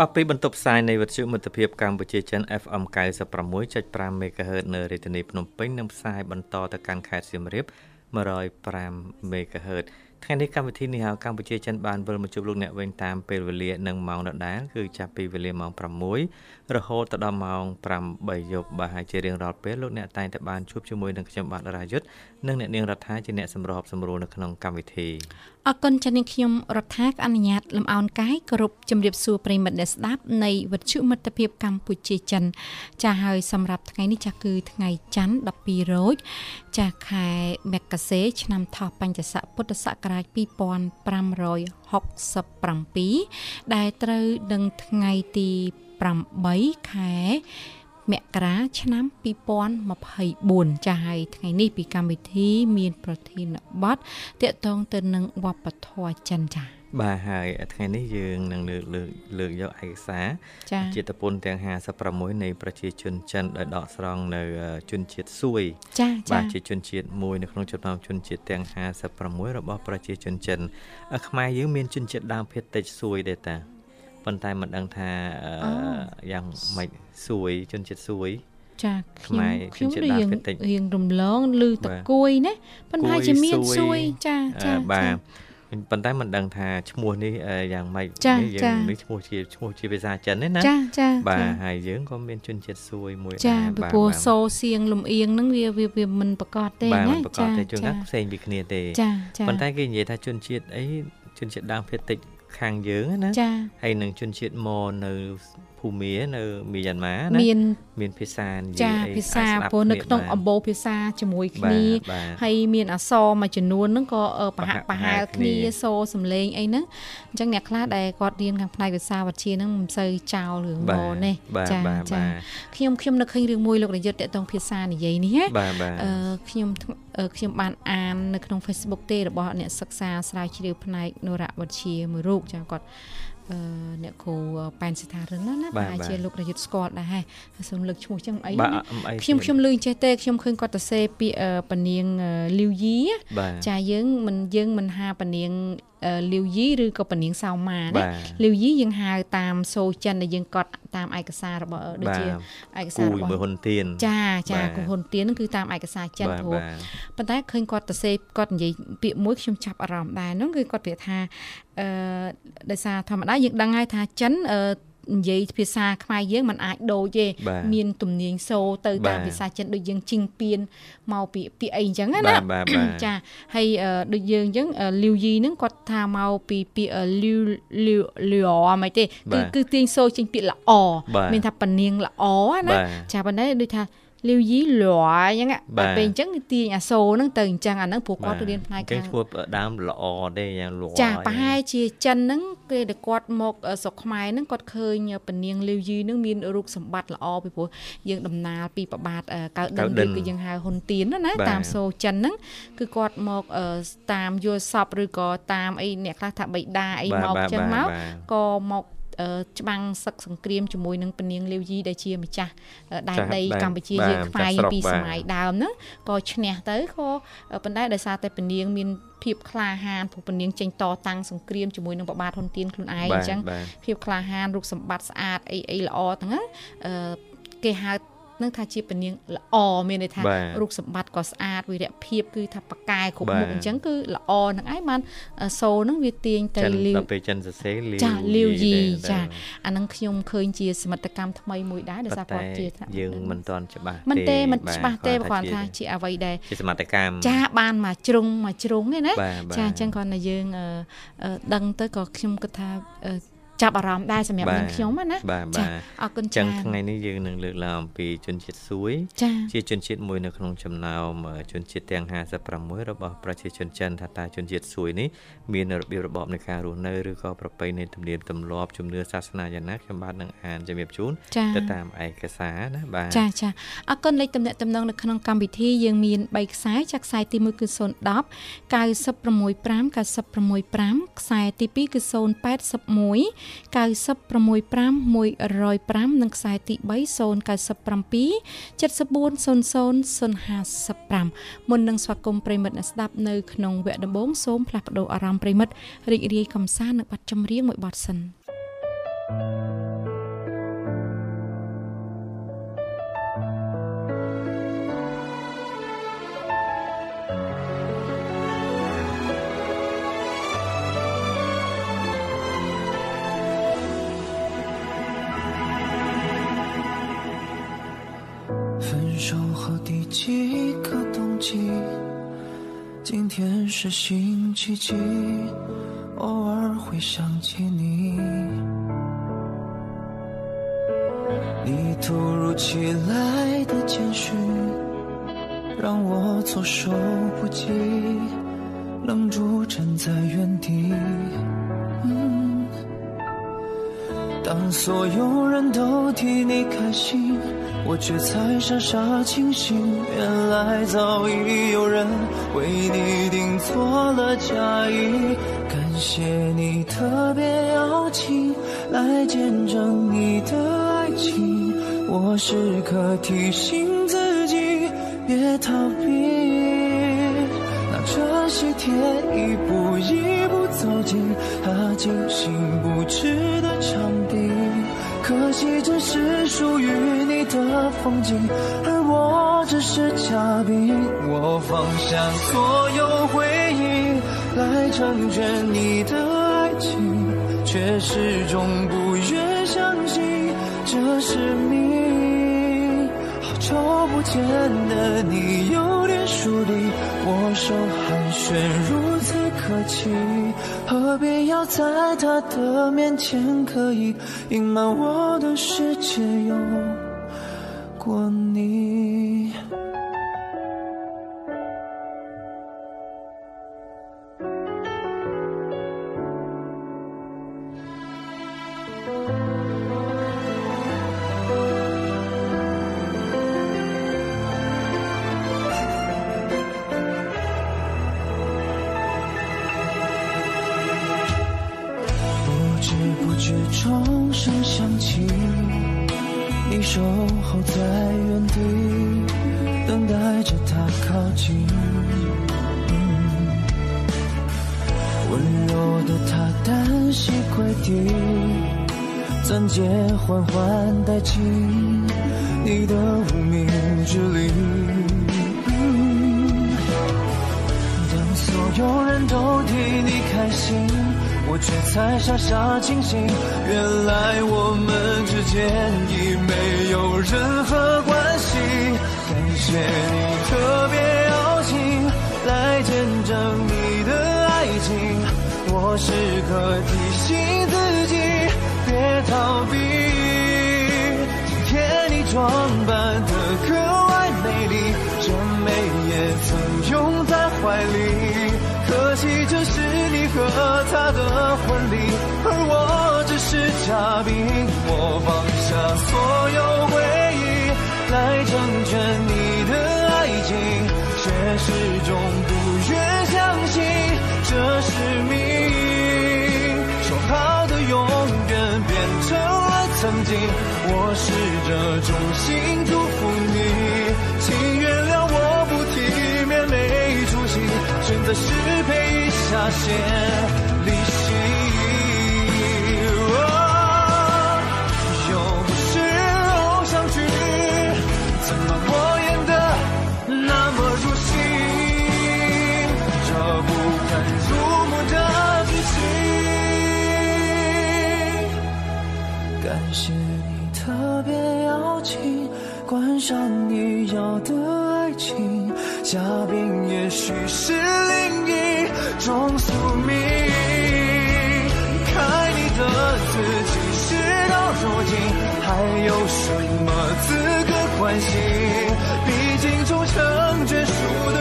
បាទពីបន្ទប់ផ្សាយនៃវិទ្យុមិត្តភាពកម្ពុជាចិន FM 96.5 MHz នៅរាជធានីភ្នំពេញនិងផ្សាយបន្តទៅកាន់ខេត្តសៀមរាប105 MHz ថ្ងៃនេះកម្មវិធីនេះហៅកម្ពុជាចិនបានវិលមកជួបលោកអ្នកវិញតាមពេលវេលានិងម៉ោងដដែលគឺចាប់ពីវេលាម៉ោង6រហូតដល់ម៉ោង8យប់បាទហើយជារៀងរាល់ពេលលោកអ្នកតែងតែបានជួបជាមួយនឹងខ្ញុំបាទរាយុទ្ធ និងអ្នកនាងរដ្ឋាជាអ្នកសម្របសម្រួលនៅក្នុងកម្មវិធីអរគុណចា៎នាងខ្ញុំរដ្ឋាអនុញ្ញាតលំអោនកាយគោរពជំរាបសួរប្រិមិត្តអ្នកស្ដាប់នៃវិទ្យុមិត្តភាពកម្ពុជាចិន ចាស់ហើយសម្រាប់ថ្ងៃនេះចាស់គឺថ្ងៃច័ន្ទ12រោចចាស់ខែមករាឆ្នាំថោះបញ្ញស័កពុទ្ធសករាជ2567ដែលត្រូវនឹងថ្ងៃទី8ខែ មករាឆ្នាំ2024ចាស់ហើយថ្ងៃនេះពីកម្មវិធីមាន ប្រធានបទតកតងទៅនឹងវប្បធម៌ចិនចា៎បាទហើយថ្ងៃនេះយើងនឹងលើកលើកលើកយកឯកសារជាតិពុនទាំង56នៃប្រជាជនចិនដែលដកស្រង់នៅជនជាតិសួយចាចាបាទជាជនជាតិមួយនៅក្នុងចំណោមជនជាតិទាំង56របស់ប្រជាជនចិនខ្មែរយើងមានជនជាតិដើមភាគតិចសួយដែរតា ប៉ុន្តែមិនដឹងថាយ៉ាងម៉េចសួយជនជាតិសួយចាខ្ញុំខ្ញុំរៀងរៀងរំលងឬតកួយណាប៉ុន្តែជាមានសួយចាចាបាទប៉ុន្តែមិនដឹងថាឈ្មោះនេះយ៉ាងម៉េចយើងនេះឈ្មោះជាឈ្មោះជាភាសាចិនទេណាចាចាបាទហើយយើងក៏មានជនជាតិសួយមួយដែរបាទព្រោះសូសៀងលំអៀងហ្នឹងវាវាមិនប្រកបទេណាចាមិនប្រកបទេជួនកាលផ្សេងពីគ្នាទេប៉ុន្តែគេនិយាយថាជនជាតិអីជនជាតិដើមភាគតិច ខាងយើងណាហើយនឹងជនជាតិមកនៅ ភូមានៅមីយ៉ាន់ម៉ាណាមានមានភាសានិយាយចាភាសាព្រោះនៅក្នុងអម្បូរភាសាជាមួយគ្នាហើយមានអសរមួយចំនួនហ្នឹងក៏ប្រហាក់ប្រហែលគ្នាសូរសំឡេងអីហ្នឹងអញ្ចឹងអ្នកខ្លះដែលគាត់រៀនខាងផ្នែកភាសាវិទ្យាហ្នឹងមិនសូវចោលរឿងបនេះចាចាខ្ញុំខ្ញុំនឹកឃើញរឿងមួយលោករយុទ្ធតទៅភាសានិយាយនេះណាអឺខ្ញុំខ្ញុំបានអាននៅក្នុង Facebook ទេរបស់អ្នកសិក្សាស្រាវជ្រាវផ្នែកនរវិទ្យាមួយរូបចាគាត់ អ្នកគ្រូប៉ែនសិដ្ឋារឹងណាប្រហែលជាលោករយុទ្ធស្គាល់ដែរហ៎សូមលើកឈ្មោះចឹងអីខ្ញុំខ្ញុំលឺចេះទេខ្ញុំឃើញគាត់ទៅសេពាក្យពនាងលីវយីចាយើងមិនយើងមិនហាពនាង លាវយីឬក៏ពនាងសោម៉ាណាលាវយីយើងហៅតាមសូចិនដែលយើងកត់តាមឯកសាររបស់ដូចជាឯកសាររបស់ហ៊ុនទៀនចាចាគូហ៊ុនទៀនហ្នឹងគឺតាមឯកសារចិនព្រោះប៉ុន្តែឃើញគាត់ទៅសេគាត់និយាយពាក្យមួយខ្ញុំចាប់អារម្មណ៍ដែរហ្នឹងគឺគាត់ប្រាប់ថាអឺដោយសារធម្មតាយើងដឹងហើយថាចិនអឺ និយាយភាសាខ្មែរយើងมันអាចដូចទេមានទំនាញសូទៅតាមភាសាចិនដូចយើងជីងពៀនមកពីពីអីអញ្ចឹងណាចាហើយដូចយើងអញ្ចឹងលីវយីហ្នឹងគាត់ថាមកពីពាក្យលីវលីវលីអមិនទេគឺគឺទាញសូចេញពាក្យល្អមានថាពនាងល្អណាចាប៉ុន្តែដូចថា លាវយីលွာអញ្ចឹងបែបពេលអញ្ចឹងទាញអាសូរហ្នឹងទៅអញ្ចឹងអាហ្នឹងព្រោះគាត់រៀនផ្នែកខាងឈ្មោះដើមល្អទេយ៉ាងលွာចាប្រហែលជាចិនហ្នឹងពេលដែលគាត់មកស្រុកខ្មែរហ្នឹងគាត់ឃើញពនាងលាវយីហ្នឹងមានរូបសម្បត្តិល្អពីព្រោះយើងដំណើរពីប្របាទកៅដិនឬគឺយើងហៅហ៊ុនទៀនណាតាមសូរចិនហ្នឹងគឺគាត់មកតាមយល់សពឬក៏តាមអីអ្នកខ្លះថាបៃតាអីមកអញ្ចឹងមកក៏មក ច្បាំងសឹកសង្គ្រាមជាមួយនឹងពនាងលាវយីដែលជាម្ចាស់ដែនដីកម្ពុជាយើងខ្មែរពីសម័យដើមហ្នឹងក៏ឈ្នះទៅក៏ប៉ុន្តែដោយសារតែពនាងមានភាពក្លាហានព្រោះពនាងចេញតតាំងសង្គ្រាមជាមួយនឹងបបាទហ៊ុនទៀនខ្លួនឯងអញ្ចឹងភាពក្លាហានរូបសម្បត្តិស្អាតអីអីល្អទាំងហ្នឹងគេហៅ នឹងថាជាពនាងល្អមានន័យថារូបសម្បត្តិក៏ស្អាតវីរភាពគឺថាប៉កែគ្រប់មុខអញ្ចឹងគឺល្អនឹងឯងបានសូនឹងវាទាញទៅលាវទៅចិនសរសេរលាវចាលាវយីចាអានឹងខ្ញុំឃើញជាសមិទ្ធកម្មថ្មីមួយដែរដោយសារគាត់ជាយើងមិនទាន់ច្បាស់ទេមិនទេមិនច្បាស់ទេគាត់ថាជាអ្វីដែលជាសមត្ថកម្មចាបានមកជ្រុងមកជ្រុងឯណាចាអញ្ចឹងគាត់ថាយើងដឹងទៅក៏ខ្ញុំគិតថា ចាប់អារម្មណ៍ដែរសម្រាប់នាងខ្ញុំណាបាទបាទអរគុណច្រើនចឹងថ្ងៃនេះយើងនឹងលើកឡើងអំពីជនជាតិសួយជាជនជាតិមួយនៅក្នុងចំណោមជនជាតិទាំង56របស់ប្រជាជនចិនថាតើជនជាតិសួយនេះមានរបៀបរបបនៃការរស់នៅឬក៏ប្រពៃណីទំនៀមទម្លាប់ជំនឿសាសនាយ៉ាងណាខ្ញុំបាទនឹងអានជំរាបជូនទៅតាមឯកសារណាបាទចាចាអរគុណលេខទំនាក់ទំនងនៅក្នុងកម្មវិធីយើងមាន3ខ្សែចាក់ខ្សែទី1គឺ010 965 965ខ្សែទី2គឺ081 965 105និងខ្សែទី3 097 7400055មុននឹងស្វាគមន៍ប្រិមិត្តអ្នកស្ដាប់នៅក្នុងវគ្គដំបូងសូមផ្លាស់ប្ដូរអារម្មណ៍ប្រិមិត្តរីករាយកំសាន្តនៅប័ណ្ណចម្រៀងមួយបទសិន thank you 守候第几个冬季，今天是星期几？偶尔会想起你。你突如其来的简讯，让我措手不及，愣住站在原地。当所有人都替你开心。我却才傻傻清醒，原来早已有人为你订做了嫁衣。感谢你特别邀请来见证你的爱情，我时刻提醒自己别逃避。拿着喜帖一步一步走近他精心布置的。可惜这是属于你的风景，而我只是嘉宾。我放下所有回忆来成全你的爱情，却始终不愿相信这是命。好久不见的你有点疏离，握手寒暄如此客气。何必要在他的面前刻意隐瞒我的世界有过你？钟声响起你守候在原地等待着他靠近。温柔的他单膝跪地钻戒缓缓戴进你的无名指里当所有人都替你开心我却才傻傻清醒。原来我们之间已没有任何关系。感谢你特别邀请来见证你的爱情，我时刻提醒自己别逃避。今天你装扮得格外美丽，这美也曾拥在怀里。可惜和他的婚礼，而我只是嘉宾。我放下所有回忆，来成全你的爱情，却始终不愿相信这是命。说好的永远变成了曾经。我试着衷心祝福选择失陪一下先离席。又不是偶像剧，怎么我演的那么入戏？这不堪入目的剧情，感谢你。特别邀请，观赏你要的，嘉宾也许是另一种宿命离开你的自己事到如今还有什么资格关心？毕竟终成眷属的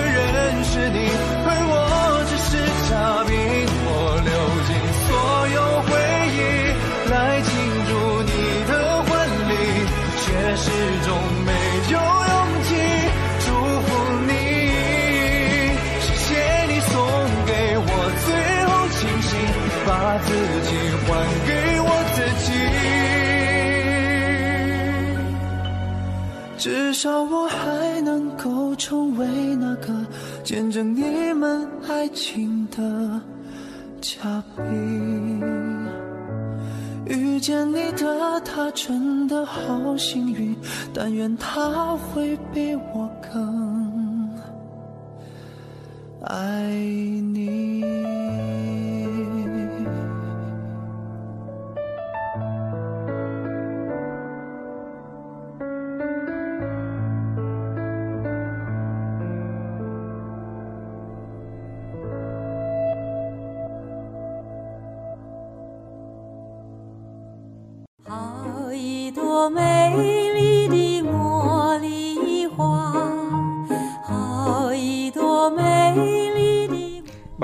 至少我还能够成为那个见证你们爱情的嘉宾。遇见你的他真的好幸运，但愿他会比我更爱你。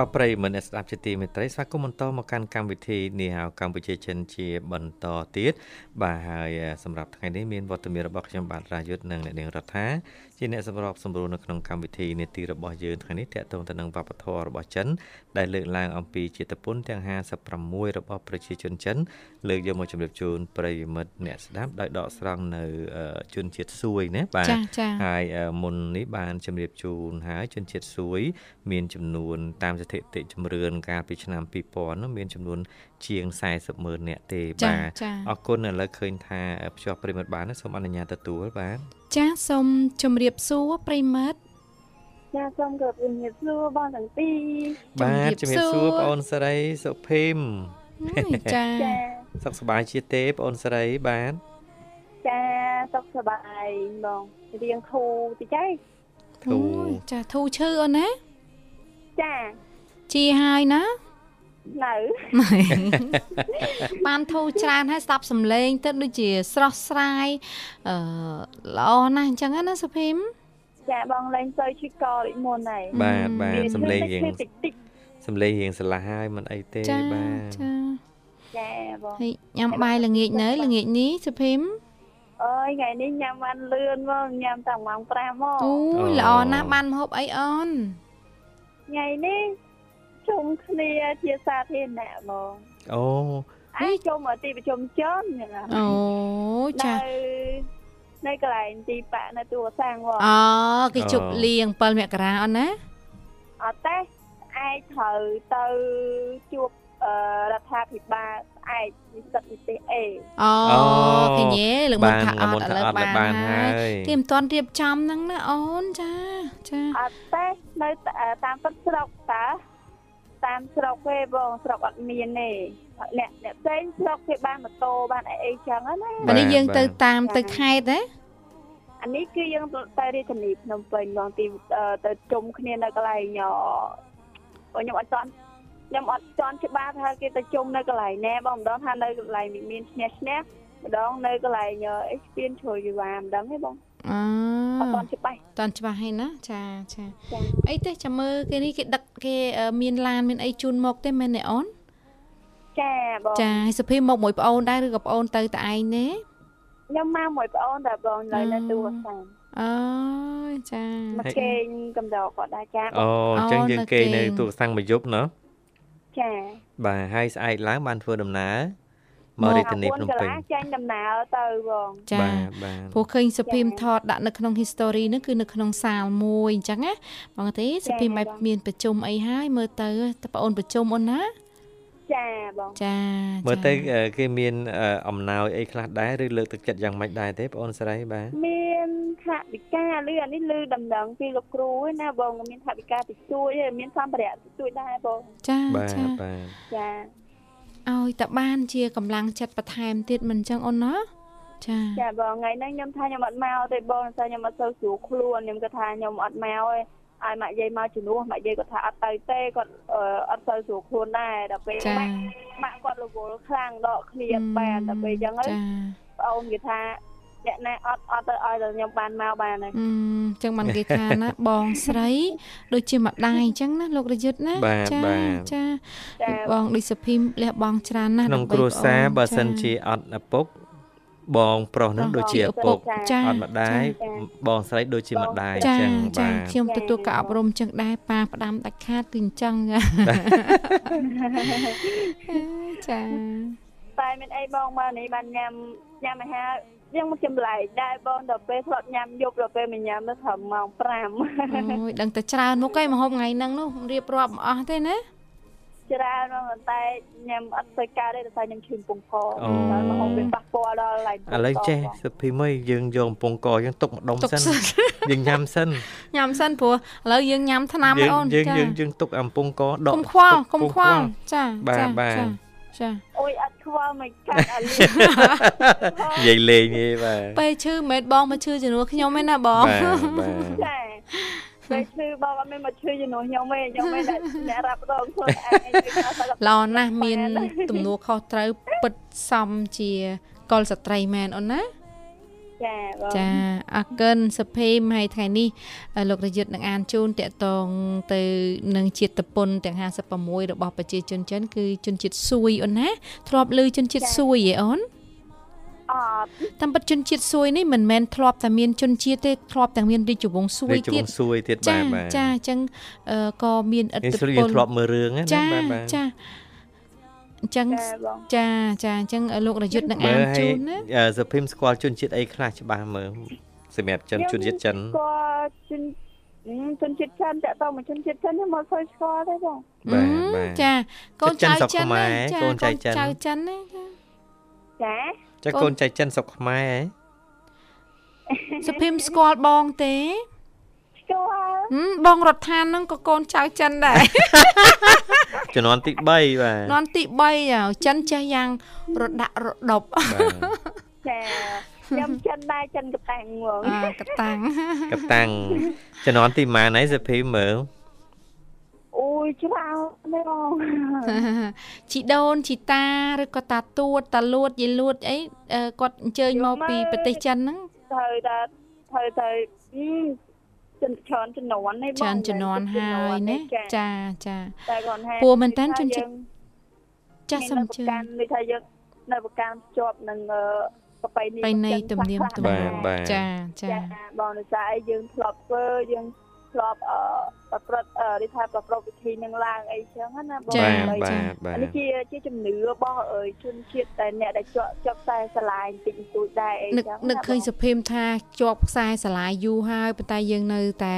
បាទប្រិយមិត្តអ្នកស្ដាប់ជាទីមេត្រីស្វាគមន៍បន្តមកកាន់កម្មវិធីនេះហៅកម្ពុជាចិនជាបន្តទៀតបាទហើយសម្រាប់ថ្ងៃនេះមានវត្តមានរបស់ខ្ញុំបាទរាយុទ្ធនិងអ្នកនាងរដ្ឋាជាអ្នកសម្របសម្រួលនៅក្នុងកម្មវិធីនេតិរបស់យើងថ្ងៃនេះតាក់ទងទៅនឹងវប្បធម៌របស់ចិនដែលលើកឡើងអំពីជាតិពុនទាំង56របស់ប្រជាជនចិនលើកយកមកជម្រាបជូនប្រិយមិត្តអ្នកស្ដាប់ដោយដកស្រង់នៅជនជាតិសួយណាបាទចាចាហើយមុននេះបានជម្រាបជូនហើយជនជាតិសួយ មានចំនួនតាមស្ថិតិជំរឿនកាលពីឆ្នាំ2000នោះមានចំនួនជាង40ម៉ឺននាក់ទេចាបាទចាអរគុណឥឡូវឃើញថាភ្ជាប់ប្រិមត្តបានហើយសូមអនុញ្ញាតទទួលបាទចាសូមជម្រាបសួរប្រិមិត្តចាសូមគោរពជំរាបសួរបងទាំងពីរបាទជំរាបសួរជំរាបសួរបងអូនស្រីសុភីមចាចាសុខសប្បាយជាទេបងអូនស្រីបាទចាសុខសប្បាយបងរៀងធូរតិចហើយធូអូយចាធូរឈឺអូនណាចា ជាហើយណានៅបានធូរច្រើនហើយស្ដាប់សំឡេងទៅដូចជាស្រស់ស្រាយអឺល្អណាស់អញ្ចឹងណាសុភីមចាបងលេងសូវឈឺកដូចមុនហើយបាទបាទវាសំឡេងរៀងឈឺតិចតិចសំឡេងរៀងស្រឡះហើយមិនអីទេចាបាទចាចាបងហើយញ៉ាំបាយល្ងាចនៅល្ងាចនេះសុភីមអើយថ្ងៃនេះញ៉ាំបានលឿនមកញ៉ាំតាំងម៉ោង5មកអូយល្អណាស់បានម្ហូបអីអូនថ្ងៃនេះ ជុំគ្នាជាសាធារណៈហ្មងអូអីជុំ ở ទីប្រជុំជនហ្នឹងណាអូចានៅនៅកន្លែងទីប៉ាក់នៅទូរសាំងហ្មងអូគេជប់លៀង7មករាអូនណាអត់ទេឯងត្រូវទៅជួបអឺរដ្ឋាភិបាលឯកនិស្សិតនិទេសអេអូឃើញទេលើកមុនថាអត់ឥឡូវលើកបានបានហើហើយយគេមិនទាន់រៀបចំហ្នឹងណាអូនចាចាអត់ទេនៅតាមទឹកស្រុកតា តាមស្រុកទេបងស្រុកអត់មានទេអ្នកអ្នកផ្សេងស្រុកគេបានម៉ូតូបានអីអីចឹងណាបើនេះយើងទៅតាមចាទៅខេត្តណាអានេះគឺយើងទៅរាជធានីភ្នំពេញបងទីទៅជុំគ្នានៅកន្លែងអខ្ញុំអត់ទាន់ខ្ញុំអត់ទាន់ច្បាស់ថាគេទៅជុំនៅកន្លែងណាបងម្ដងថានៅកន្លែងមានឈ្នះឈ្នះម្ដងនៅកន្លែងអេស្ពានជ្រោយវិវ៉ាម្ដងទេបង អអត់ឺទាន់ច្បាស់តាន់ច្បាស់ហើយណាចាចាចាអីទេចាំមើលគេនេះគេដឹកគេអឺមានឡានមានអីជូនមកទេមែនទេអូនចាបងចាហើយសុភីមកមួយប្អូនដែរឬក៏ប្អូនទៅតែឯងទេខ្ញុំមកមួយប្អូនតែបងនៅនៅទូរស័ព្ទអើយចាមកគេងកំដរគាត់ដែរចាបងអូអញ្ចឹងអូយើងនៅគេគេងនៅទូរស័ព្ទមួយយប់ណោះចាបាទហើយស្អែកឡើងបានធ្វើដំណើរ មករាជធានីភ្នំកន្លពេញះចាញ់ដំណើរទៅបងចាបាទបាទព្រោះឃើញសុភីមថតដាក់នៅក្នុង history ហ្នឹងគឺនៅក្នុងសាលមួយអញ្ចឹងណាបងទេសុភីមបែបមានប្រជុំអីហើយមើលទៅតើប្អូនប្រជុំអូនណាចាបងចាមើលទៅចាអឺគេមានអឺអំណោយអីខ្លះដែរឬលើកទឹកចិត្តយ៉ាងម៉េចដែរទេបងអូនស្រីបាទមានថាវិការឬអានេះឮដំណឹងពីលោកគ្រូឯណាបងមានថាវិការតិចតួចឯងមានសម្ភារៈតិចតួចដែរបងចាបាទចាបាទចា ឲ្យតបានជាកម្លាំងចិត្តបន្ថែមទៀតមិនអញ្ចឹងអូនណាចាចាបងថ្ងៃហ្នឹងខ្ញុំថាខ្ញុំអត់មកទេបងថាខ្ញុំអត់សូវស្រួលខ្លួនខ្ញុំគាត់ថាខ្ញុំអត់មកទេឲ្យម៉ាក់យាយមកជំនួសម៉ាក់យាយគាត់ថាអត់ទៅទេគាត់អឺអត់ទៅស្រួលខ្លួនដែរដល់ពេលចាម៉ាក់ម៉ាក់គាត់រវល់ខ្លាំងដកគ្នាអត់បានដល់ពេលអញ្ចឹងចាប្អូនគេថា អ្នកណាអត់អត់ទៅឲ្យតែខ្ញុំបានមកបានហើយអឺចឹងបានគេថាណាបងស្រី ដូចជាម្ដាយអញ្ចឹងណាលោករយុទ្ធណាបាទចាបាទចាចាបងដូចសុភីមលះបងច្រើនណាស់ក្នុងដើម្បីគ្រួសារប្អូនបើសិនចាជាអត់ឪពុកបងប្រុសនឹងដូចជាឪពុកចាអត់ម្ដាយបងស្រីដូចជាម្ដាយអចាញ្ចឹងចាបាទខ្ញុំទទួលការអប់រំចឹងដែរប៉ាផ្ដាំដាច់ខាតគឺអញ្ចឹងចាតែមានអីបងមកនេះបានញ៉ាំញ៉ាំអាហារ យ៉ាងមកចម្លែកដែរបងដល់ពេលធ្លាប់ញ៉ាំយប់ដល់ពេលមកញ៉ាំទៅត្រឹមម៉ោង5អូយដឹងតែច្រើនមុខឯងមកហូបថ្ងៃហ្នឹងនោះរៀបរាប់មិនអស់ទេណាច្រើនបងប៉ុន្តែញ៉ាំអត់ទៅកើតទេដោយសារខ្ញុំឈឺពងកអូហើយមកហូបវាប៉ះពាល់ដល់ឡៃឥឡូវចេះសុភីមីយើងយកកំពង់កយើងទុកម្ដុំទុកសិនសិនយើងញ៉ាំសិនញ៉ាំសិនព្រោះឥឡូវយើងញ៉ាំថ្នាំហើយយើងអូនយើងចាយើងយើងទុកអំពង់កដកកុំខ្វល់ទុកុំខ្វល់ចាបាទចាបាទ ចាចាអូយអត់ខ្វល់មិនកាត់អាលីនិយាយលេងទេបាទពេលឈឺមិនមែនបងមកឈឺជំនួសខ្ញុំទេណាបងបាទបាទចាពេលឈឺបងអត់មានមកឈឺជំនួសខ្ញុំទេខ្ញុំមិនអ្នកអ្នករ៉ាប់ដងខ្លួនឯងទៅដល់ទៅឡណាស់មានទំនួលខុសត្រូវពិតសមជាកុលស្ត្រីមែនអូនណា ចាបងចាអរគុណសុភីមហើយថ្ងៃនេះលោករយុទ្ធនឹងអានជូនតកតងទៅនឹងជាតិពុនទាំង56របស់ប្រជាជនចិនគឺជនជាតិស៊ួយអូនណាធ្លាប់ឮជនជាតិស៊ួយឯអូនអត់តាមពិតជនជាតិស៊ួយនេះមិនមែនធ្លាប់តែមានជនជាតិទេធ្លាប់តែមានរាជវង្សស៊ួយរាជវទៀតង្សស៊ួយទៀតចាបាទបាទចាអញ្ចឹងអឺក៏មានឥយើងទ្ធិស្រួលពលយើងធ្លាប់មើលរឿងណាចាបាទបាទចា អញ្ចឹងចាបងចាចាអញ្ចឹងលោករយុទ្ធនឹងមើអាលនហើជូយនណាអឺសុភីមស្គាល់ជនជាតិអីខ្លះច្បាស់មើលសម្រាប់ចិនជនជាតិចិនគាត់ជនជនជាតិចិនតាក់តងមកជនជាតិចិនខ្ញុំមកសូវស្គាល់ទេបងបាទអឺបាទចាកូនចៅចិនស្រុកចិនខ្មែរចាកូនចៅចិនចៅចិនណាចាចាចាកូនចៅចិនស្រុកខ្មែរហ៎សុភីមស្គាល់បងទេស្គាល់ហឹមបងរដ្ឋានហ្នឹងក៏កូនចៅចិនដែរ ជំនាន់ទី3បាទនន់ទី3ចិនចេះយ៉ាងរដាក់រដប់បាទចាខ្ញុំចិនដែរចិនកតាំងហ្មងអើកតាំងកតាំងជំនាន់ទីម៉ានហើយសុភីមមើលអូយច្រើនទេបងជីដូនជីតាឬក៏តាទួតតាលួតយាយលួតអីអឺគាត់អញ្ជើញមកពីប្រទេសចិនហ្នឹងត្រូវតែត្រូវតែ ចិនច្រើនជំនាន់នេះបងច្រើនជំនាន់ហើយណាចាចាចាតែគាត់ថាព្រោះមែនតើជនជាតិចាស់មានសំនៅជើប្រកាន់ដូចថាយើងនៅប្រកាន់ជាប់នឹងអឺប្របីនេះបៃនៃទំនៀមទម្លាប់ចាចាចាបងដោយសារអីយើងធ្លាប់ធ្វើយើង ធ្លាប់អឺប្រព្រឹត្តអឺដូចថាប្រព្រឹត្តវិធីនឹងឡើងអីចឹងណាបងចាបាទហើយបាទបាទអានេះជាជាជំនឿរបស់អើយជនជាតិតែអ្នកដែលជាប់ជាប់ខ្សែស្រឡាយតិចបន្តួចដែរអីនឹកចឹងនឹកឃើញសុភីមថាជាប់ខ្សែស្រឡាយយូរហើយប៉ុន្តែយើងនៅតែ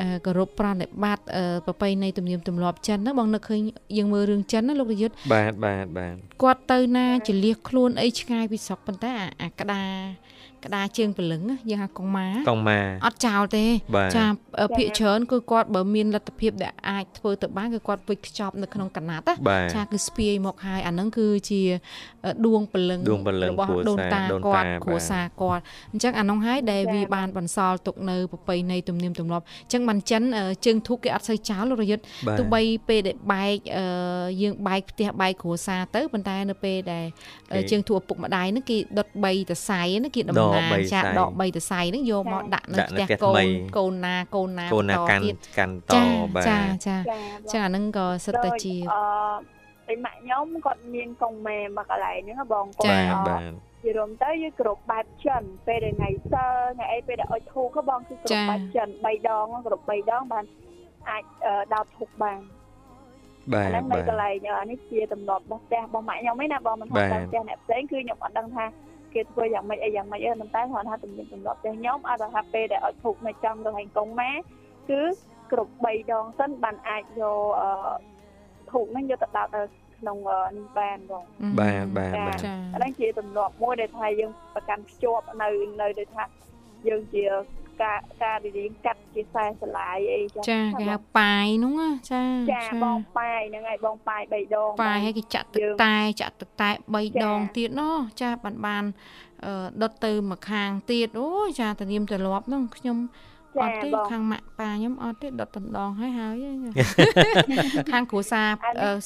អឺគោរពប្រណិប័តអឺប្រពៃណីទំនៀមទម្លាប់ចិនណាបងនឹកឃើញយើងមើលរឿងចិនណាលោករយុទ្ធបាទបាទបាទគាត់ទៅណាចលះខ្លួនអីឆ្ងាយពីស្រុកប៉ុន្តែអាអាក្តារ ក្តារជើងព្រលឹងយើងហៅកុងម៉ាកុងម៉ាអត់ចោលទេចាភាកច្រើនគឺគាត់បើមានលទ្ធភាពដែលអាចធ្វើទៅបានគឺគាត់វិចខ្ចប់នៅក្នុងកណាត់ចាគឺស្ពាយមកហើយអាហ្នឹងគឺជាដួងព្រលឹងរបស់ដូនតាគាត់គ្រួសារគាត់អញ្ចឹងអានោះហើយដែលវាបានបន្សល់ទុកនៅប្រពៃណីទំនៀមទម្លាប់អញ្ចឹងបានចិនជើងធូបគេអត់សូវចោលរយុទ្ធទោះបីពេលដែលបែកយើងបែកផ្ទះបែកគ្រួសារទៅប៉ុន្តែនៅពេលដែលជើងធូបឪពុកម្ដាយហ្នឹងគេដុត3តសៃហ្នឹងគេដំណើរ3ចាដក3ទសៃហ្នឹងយកមកដាក់នៅផ្ទះកូនកូនណាកូនណាកូនណាកាន់កាន់តបាទចាចាចាអាហ្នឹងក៏សិតតែជាពីម៉ាក់ខ្ញុំគាត់មានកងម៉ែមកកន្លែងហ្នឹងបងគាត់ចាបាទជារួមទៅយើងគ្រប់បែបចិនពេលថ្ងៃសើថ្ងៃអីពេលដែលអុចធូបបងគឺគ្រប់បែបចិន3ដងគ្រប់3ដងបានអាចដោតធូបបានបាទនៅកន្លែងនេះជាទំនាប់របស់ផ្ទះរបស់ម៉ាក់ខ្ញុំឯណាបងមិនថាផ្ទះអ្នកផ្សេងគឺខ្ញុំអត់ដឹងថា គេធ្វើយ៉ាងម៉េចអីយ៉ាងម៉េចទេប៉ុន្តែគ្រាន់ថាទំនៀមទម្លាប់ផ្ទះខ្ញុំអត់ថាពេលដែលអុជធូបនៅចំទៅហើយកងម៉ែគឺគ្រប់3ដងសិនបានអាចយកអឺធូបហ្នឹងយកទៅដោតទៅក្នុងអឺនេះបានបងបាទបាទចាបាទចាអាហ្នឹងជាទម្លាប់មួយដែលថាយើងប្រកាន់ភ្ជាប់នៅនៅដូចថាយើងជា ការការរៀងកាត់ជាខ្សែស្រឡាយអីចឹងចាគេហៅប៉ាយនោះណាចាចាបងប៉ាយហ្នឹងហើយបងប៉ាយ3ដងប៉ាយឲ្យគេចាក់ទឹកយើងតែចាក់ទឹកតែ3ចាដងទៀតណោះចាបានបានអឺដុតទៅមួយខាងទៀតអូយចាតានាមទម្លាប់នោះខ្ញុំអត់ទេខាងម៉ាក់ប៉ាខ្ញុំអត់ទេដុតដងហើយហើយខាងគ្រួសារ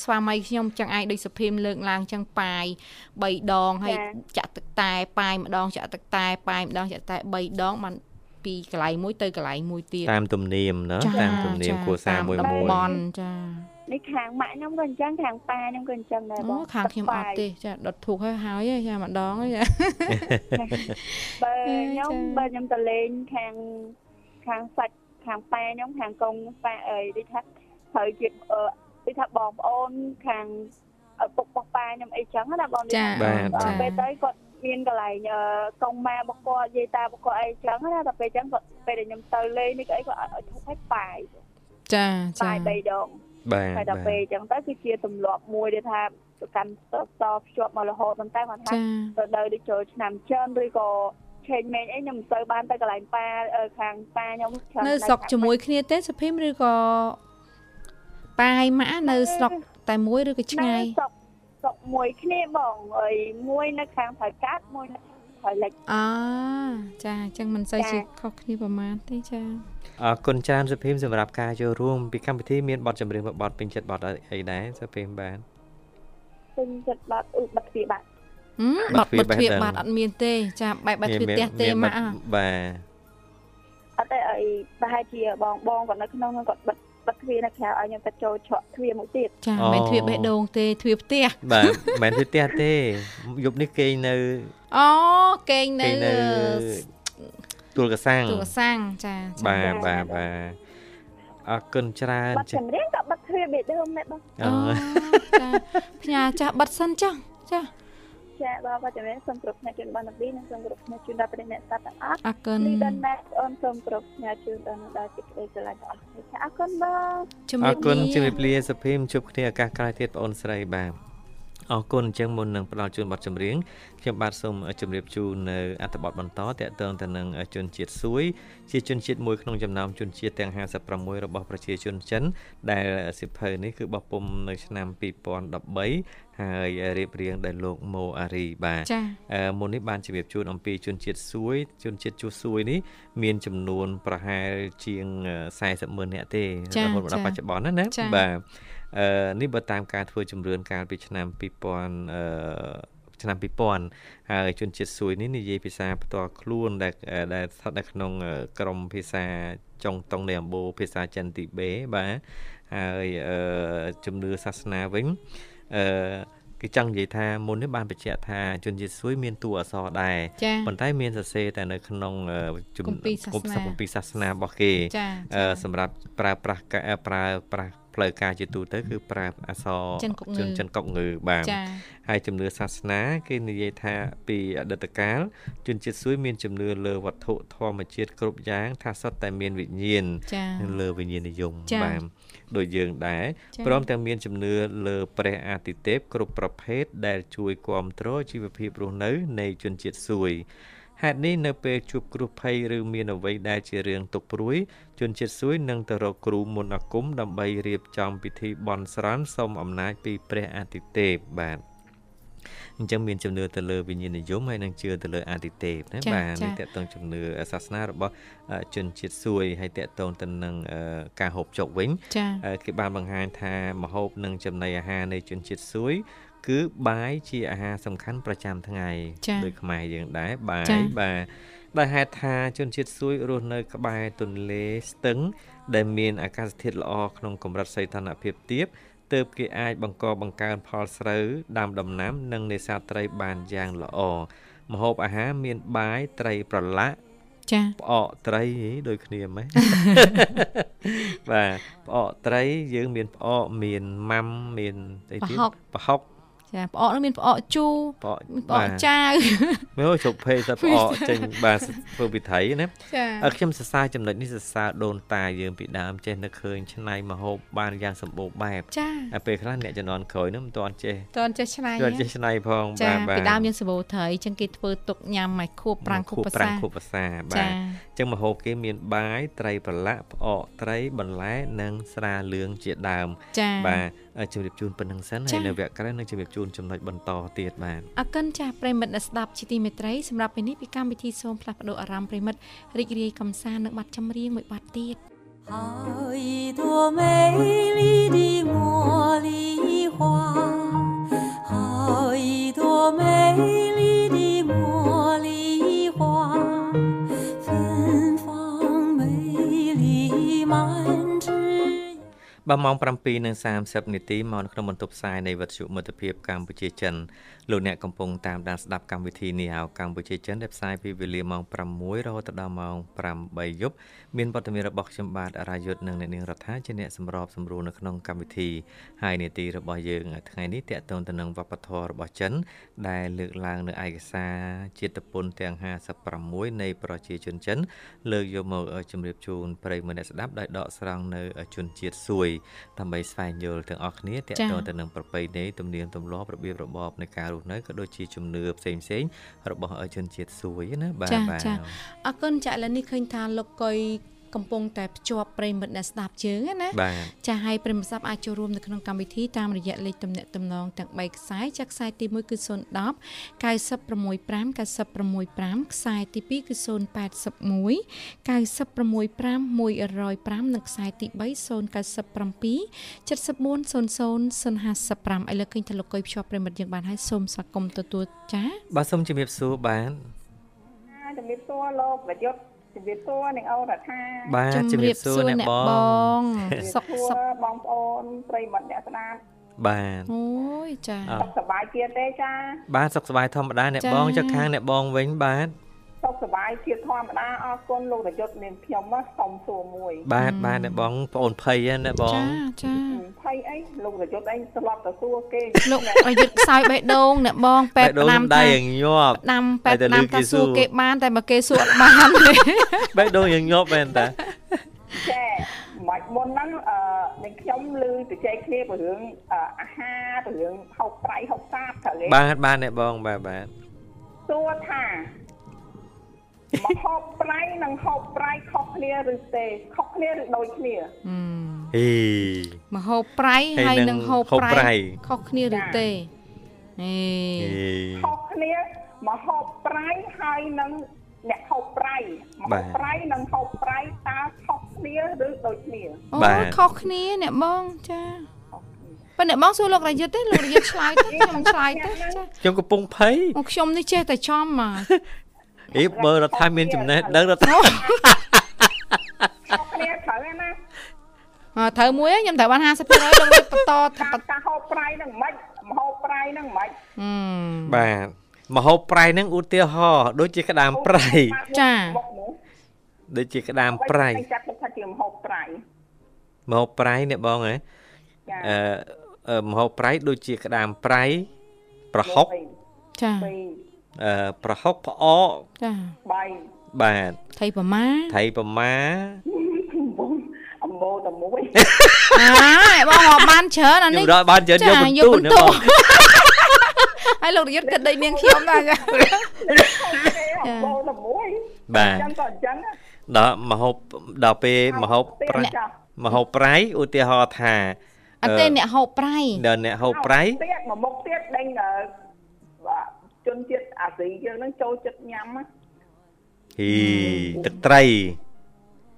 ស្វាមីខ្ញុំចឹងឯងដូចសុភីមលើកឡើងចឹងប៉ាយ3ដងហើយចាក់ទឹកតែប៉ាយម្ដងចាក់ទឹកតែប៉ាយម្ដងចាក់តែ3ដងបាន ពីកន្លែងមួយទៅកន្លែងមួយទៀតតាមទំនៀមណាតាមទំនៀមគ្រួសារមួយមួយបនចានេះខាងម៉ាក់ខ្ញុំក៏អញ្ចឹងខាងប៉ាខ្ញុំក៏អញ្ចឹងដែរបងខាងខ្ញុំអត់ទេចាដុតធូបហើយហើយចាម្ដងចាបើខ្ញុំបើខ្ញុំទៅលេងខាងខាងសាច់ខាងប៉ាខ្ញុំខាងកងប៉ាអីដូចថាត្រូវជាដូចថាបងប្អូនខាងឪពុករបស់ប៉ាខ្ញុំអីចឹងណាបងចាបាទពេលទៅគាត់ មានកន្លែងកងម៉ារបស់គាត់យាយតារបស់គាត់អីចឹងណាតែពេលចឹងគាត់ពេលដែលខ្ញុំទៅលេងនេះក៏អីគាត់អត់ឲ្យធុបឲ្យប៉ាយចាចាប៉ាយ3ដងបាទហើយដល់ពេលអញ្ចឹងទៅគឺជាទម្លាប់មួយដែលថាកាន់តតភ្ជាប់មករហូតប៉ុន្តែគាត់ថាទៅដល់ដូចចូលឆ្នាំចិនឬក៏ឆេងមេងអីខ្ញុំមិនសូវបានទៅកន្លែងប៉ាខាងប៉ាខ្ញុំនៅស្រុកជាមួយគ្នាទេសុភីមឬក៏ប៉ាយម៉ាក់នៅស្រុកតែមួយឬក៏ឆ្ងាយស្រុក ស្រុកមួយគ្នាបងអីមួយនៅខាងផ្លូវកាត់មួយនៅផ្លូវលិចអចាអញ្ចឹងមិនសូវជាខុសគ្នាប្រហែលទេចាអរគុណច្រើនសុភីមសម្រាប់ការចូលរួមពីកម្មវិធីមានបទចម្រៀងមួយបទពេញចិត្តបទអីដែរសុភីមបានពេញចិត្តបទអ៊ូបទទ្វាបាត់បទបទទ្វាបាត់អត់មានទេចាបែបបែបទ្វាផ្ទះទេម៉ាក់បាទអត់ទេអីប្រហែលជាបងបងគាត់នៅក្នុងគាត់បិទ បិទទ្វារនៅក្រៅឲ្យខ្ញុំទៅចូលឆក់ទ្វារមួយទៀតចាមិនទ្វារបេះដូងទេទ្វារផ្ទះបាទមិនទ្វារផ្ទះទេយប់នេះគេងនៅអូគេងនៅទួលកសាំងទួលកសាំងចាបាទបាទបាទអរគុណច្រើនចាចម្រៀងក៏បិទទ្វារបេះដូងដែរបងអូចាផ្ញើចាស់បិទសិនចាចា ចាបងបាទជំរាបសូមគ្រប់ផ្នែកជូនបានទីនិងសូមគ្រប់ផ្នែកជូនដល់ប្រិយអ្នកស្ដាប់ទាំងអស់អរគុណលីដនណាស់អូនសូមគ្រប់ផ្នែកជូនដល់ដល់សេចក្តីស្រឡាញ់ទាំងអស់ចាអរគុណបងអរគុណជំរាបលាសុភីមជួបគ្នាឱកាសក្រោយទៀតបងអូនស្រីបាទ អរគុណអញ្ចឹងមុននឹងផ្ដល់ជូនបទចម្រៀងខ្ញុំបាទសូមជម្រាបជូននៅអត្ថបទបន្តតកតងទៅនឹងជនជាតិសួយជាជនជាតិមួយក្នុងចំណោមជនជាតិទាំង56របស់ប្រជាជនចិន ដែលសិភៅនេះគឺបោះពុំនៅឆ្នាំ2013ហើយរៀបរៀងដោយលោកម៉ូអារីបាទមុននេះបានជម្រាបជូនអំពីជនជាតិសួយជនជាតិជួសួយនេះមានចំនួនប្រហែលជាង40ម៉ឺននាក់ទេរហូតដល់បច្ចុប្បន្នណាណាបាទ អឺនេះបើតាមការធ្វើជំរឿនកាលពីឆ្នាំ2000អឺឆ្នាំ2000ហើយជនជាតិសួយនេះនិយាយភាសាផ្ទាល់ខ្លួនដែលដែលស្ថិតនៅក្នុងក្រមភាសាចុងតុងនៃអំបូរភាសាចិនទីបេបាទហើយអឺជំនឿសាសនាវិញអឺគឺចង់និយាយថាមុននេះបានបញ្ជាក់ថាជនជាតិសួយមានតួអក្សរដែរប៉ុន្តែមានសរសេរតែនៅក្នុងជំនុំពីសាសនារបស់គេសម្រាប់ប្រើប្រាស់ប្រើប្រាស់ ផ្លូវការជាទូទៅគឺប្រើអក្សរជនចិនកុកងើបាទហើយជំនឿសាសនាគេនិយាយថាពីអតីតកាលជនជាតិសួយមានជំនឿលើវត្ថុធម្មជាតិគ្រប់យ៉ាង ថាសុទ្ធតែមានវិញ្ញាណលើវិញ្ញាណនិយមបាទដូចយើងដែរព្រមទាំងមានជំនឿលើព្រះអាទិទេពគ្រប់ប្រភេទដែលជួយគ្រប់គ្រងជីវភាពរស់នៅនៃជនជាតិសួយ ហេតុនេះនៅពេលជួបគ្រោះភ័យឬមានអ្វីដែលជារឿងទុកព្រួយជនជាតិសួយនឹងទៅរកគ្រូមុនអាគមដើម្បីរៀបចំពិធីបន់ស្រន់សូមអំណាចពីព្រះអាទិទេពបាទអញ្ចឹងមានជំនឿទៅលើវិញ្ញាណនិយមហើយនឹងជឿទៅលើអាទិទេពណាបាទនេះតកតងជំនឿសាសនារបស់ជនជាតិសួយហើយតកតងទៅនឹងការហូបចុកវិញគេបានបង្ហាញថាមហូបនិងចំណីអាហារនៃជនជាតិសួយ គឺបាយជាអាហារសំខាន់ប្រចាំថ្ងៃដូចខ្មែរយើងដែរបាយបាទដោយហេតុថាជនជាតិសួយរស់នៅក្បែរទន្លេស្ទឹង ដែលមានអាកាសធាតុល្អក្នុងកម្រិតសីតុណ្ហភាពទាបទើបគេអាចបង្កបង្កើនផលស្រូវដាំដំណាំ និងនេសាទត្រីបានយ៉ាងល្អម្ហូបអាហារមានបាយត្រីប្រឡាក់ចាផ្អកត្រីដូចគ្នាម៉េចបាទផ្អកត្រីយើងមានផ្អកមានម៉ាំមានអីទៀតប្រហុក ចាផ្អកនោះមានផ្អកជូរផ្អកផ្អកចាវមើលជប់ភេសាផ្អកចេញបាទធ្វើពិធីណាចាខ្ញុំសរសើរចំណុចនេះសរសើរដូនតាយើងពីដើមចេះនឹកឃើញឆ្នៃមហូបបានយ៉ាងសម្បូរបែបចាហើយពេលខ្លះអ្នកជំនាន់ក្រោយនោះមិនទាន់ចេះទាន់ចេះឆ្នៃទាន់ចេះឆ្នៃផងបាទបាទពីដើមយើងសម្បូរត្រីអញ្ចឹងគេធ្វើទុកញ៉ាំឲ្យខួបប្រាំងខួបភាសាខួបភាសាបាទអញ្ចឹងមហូបគេមានបាយត្រីប្រឡាក់ផ្អកត្រីបន្លែនិងស្រាលឿងជាដើមបាទ ជំរាបជូនប៉ុណ្្នឹងសិនហើយនៅវគ្គក្រោយនឹងជំរាបជូន នចំណុចបន្តទៀតបាទ អកិនចាស់ប្រិមិត្តអ្នកស្ដាប់ជាទីមេត្រីសម្រាប់ពេលនេះពីកម្មវិធីសូមផ្លាស់ប្ដូរអារម្មណ៍ប្រិមិត្តរីករាយកំសាន្តនៅប័ណ្ណចម្រៀងមួយប័ណ្ណទៀត 好一朵美丽的茉莉花，好一朵美丽 បាទម៉ោង7:30នាទីមកនៅក្នុងបន្ទប់ផ្សាយនៃវិទ្យុមិត្តភាពកម្ពុជាចិន លោកអ្នកកំពុងតាមដានស្ដាប់កម្មវិធីនេះហៅកម្ពុជាចិនដែលផ្សាយពីវេលាម៉ោង6រហូតដល់ម៉ោង8យប់មានវត្តមានរបស់ខ្ញុំបាទអរាយុទ្ធនិងអ្នកនាងរដ្ឋាជាអ្នកសម្របសម្រួលនៅក្នុងកម្មវិធីហើយនេតិរបស់យើងថ្ងៃនេះតកតងទៅនឹងវប្បធម៌របស់ចិន ដែលលើកឡើងនៅឯកសារជាតិពុនទាំង56នៃប្រជាជនចិន លើកយកមកជម្រាបជូនប្រិយមិត្តអ្នកស្ដាប់ដោយដកស្រង់នៅជនជាតិសួយដើម្បីស្វែងយល់ទាំងអស់គ្នាតកតងទៅនឹងប្រពៃណីទំនៀមទម្លាប់របៀបរបបនៃការរស់នៅក៏ដូចជាជំនឿផ្សេងផ្សេងៗរបស់ជនជាតិសួយណាបាទចាបាទចាអរគុណចាឥឡូវនេះឃើញថាលោកកុយ កំពុងតែភ្ជាប់ប្រិមិត្តអ្នកស្ដាប់ជើងណាបាទចាឲ្យប្រិមត្តស្ដាប់អាចចូលរួមនៅក្នុងកម្មវិធីតាមរយៈលេខទំនាក់ទំនងទាំង3ខ្សែចាខ្សែទី1គឺ010 965 965ខ្សែទី2គឺ081 965 105និងខ្សែទី3 097 7400 055ឥឡូវឃើញថាលោកកុយភ្ជាប់ប្រិមត្តយើងបានហើយសូមស្វាគមន៍ទទួលចាបាទសូមជំរាបសួរបាទជំរាបសួរលោកប្រយុទ្ធ ជំរាបសួរនាងអូនរដ្ឋាបាទជំរាបសួរអ្នកបងសុកសុកបងប្អូនប្រិយមិត្តអ្នកស្ដាប់បាទអូយចាអ่าសុខសប្បាយជាទេចា បាទសុខសប្បាយធម្មតាអ្នកចា៎បងចុះខាងអ្នកបងវិញបាទ សុខសប្បាយជាធម្មតាអរគុណលោកប្រយុទ្ធនាងខ្ញុំណាសុំសួរមួយ បាទបាទអ្នកបងប្អូនភ័យណាអ្នកបងចាចាភ័យអីលោកប្រយុទ្ធអីស្លាប់ទៅសួរគេលោកប្រយុទ្ធខ្សោយបេះដូងអ្នកបងពេបែទ្យបដូងផ្ដាំដៃថាយ៉ាងញាប់ផ្ដាំពេទ្យតែផ្ដាំលើកគេថាសួសួររគេបាន តែបើគេសួរអត់បានទេបែបដូងយ៉ាងញាប់មែនតាចាមិនមុនហ្នឹងអឺនឹងខ្ញុំឮទៅចែកគ្នាពីរឿងអឺអាហារពីរឿងហូបប្រៃហូបសាបត្រូវទេបាទបាទអ្នកបងបាទបាទសួរថា មកហូបប្រៃនិងហូបប្រៃខុសគ្នាឬទេខុសគ្នាឬដូចគ្នាហឹមហេមកហូបប្រៃហើយហើយនឹងនឹងហូបហូបប្រៃប្រៃខុសគ្នាឬទេហេហេខុសគ្នាមកហូបប្រៃហើយនឹងអ្នកហូបប្រៃមកហូបប្រៃនិងហូបប្រៃតើខុសគ្នាឬដូចគ្នាអូបាទខុសគ្នាអ្នកបងចាប៉ុន្តែអ្នកបងសួរលោករយុទ្ធទេលោករយុទ្ធឆ្លើយទៅខ្ញុំឆ្លើយទៅចាខ្ញុំកំពុងភ័យអូខ្ញុំនេះចេះតែចំមក អីបើរដ្ឋាភិបាលមានចំណេះដឹងរដ្ឋាភិបាលខុសគ្នាត្រូវទេណាអើត្រូវមួយហើយខ្ញុំត្រូវបាន50%ដល់មួយបន្តថាថាថាហូបប្រៃនឹងមិនមកហូបប្រៃនឹងមិនហឹមបាទមហូបប្រៃហ្នឹងឧទាហរណ៍ដូចជាក្តាមប្រៃចាមកនោះដូចជាក្តាមប្រៃចាត់ទុកថាជាមហូបប្រៃមហូបប្រៃអ្នកបងហ៎ចាអឺអឺមហូបប្រៃដូចជាក្តាមប្រៃប្រហុកចាពីរអឺ ប្រហុកផ្អកចាបីបាទថៃប្រមាថៃប្រមាអំបោតែមួយអាបងមកបានច្រើនអាខ្ញុំនេះដល់បានជិនយកបន្យកទូបន្អ្នកទូបងហើយលោករយុទ្ធគិតដូចនាងខ្ញុំដែរចាអំបោតែមួយបាទអញ្ចឹងក៏អញ្ចឹងដល់មហូបដល់ពេលមហូបប្រៃចាមហូបប្រៃឧទាហរណ៍ថាអត់ទេអ្នកហូបប្រៃដល់អ្នកហូបប្រៃទៀតមកមុខទៀតដេញអឺបាទ ជនជាតិអាស៊ីយើងហ្នឹងចូលចិត្តញ៉ាំណាហីទឹកត្រី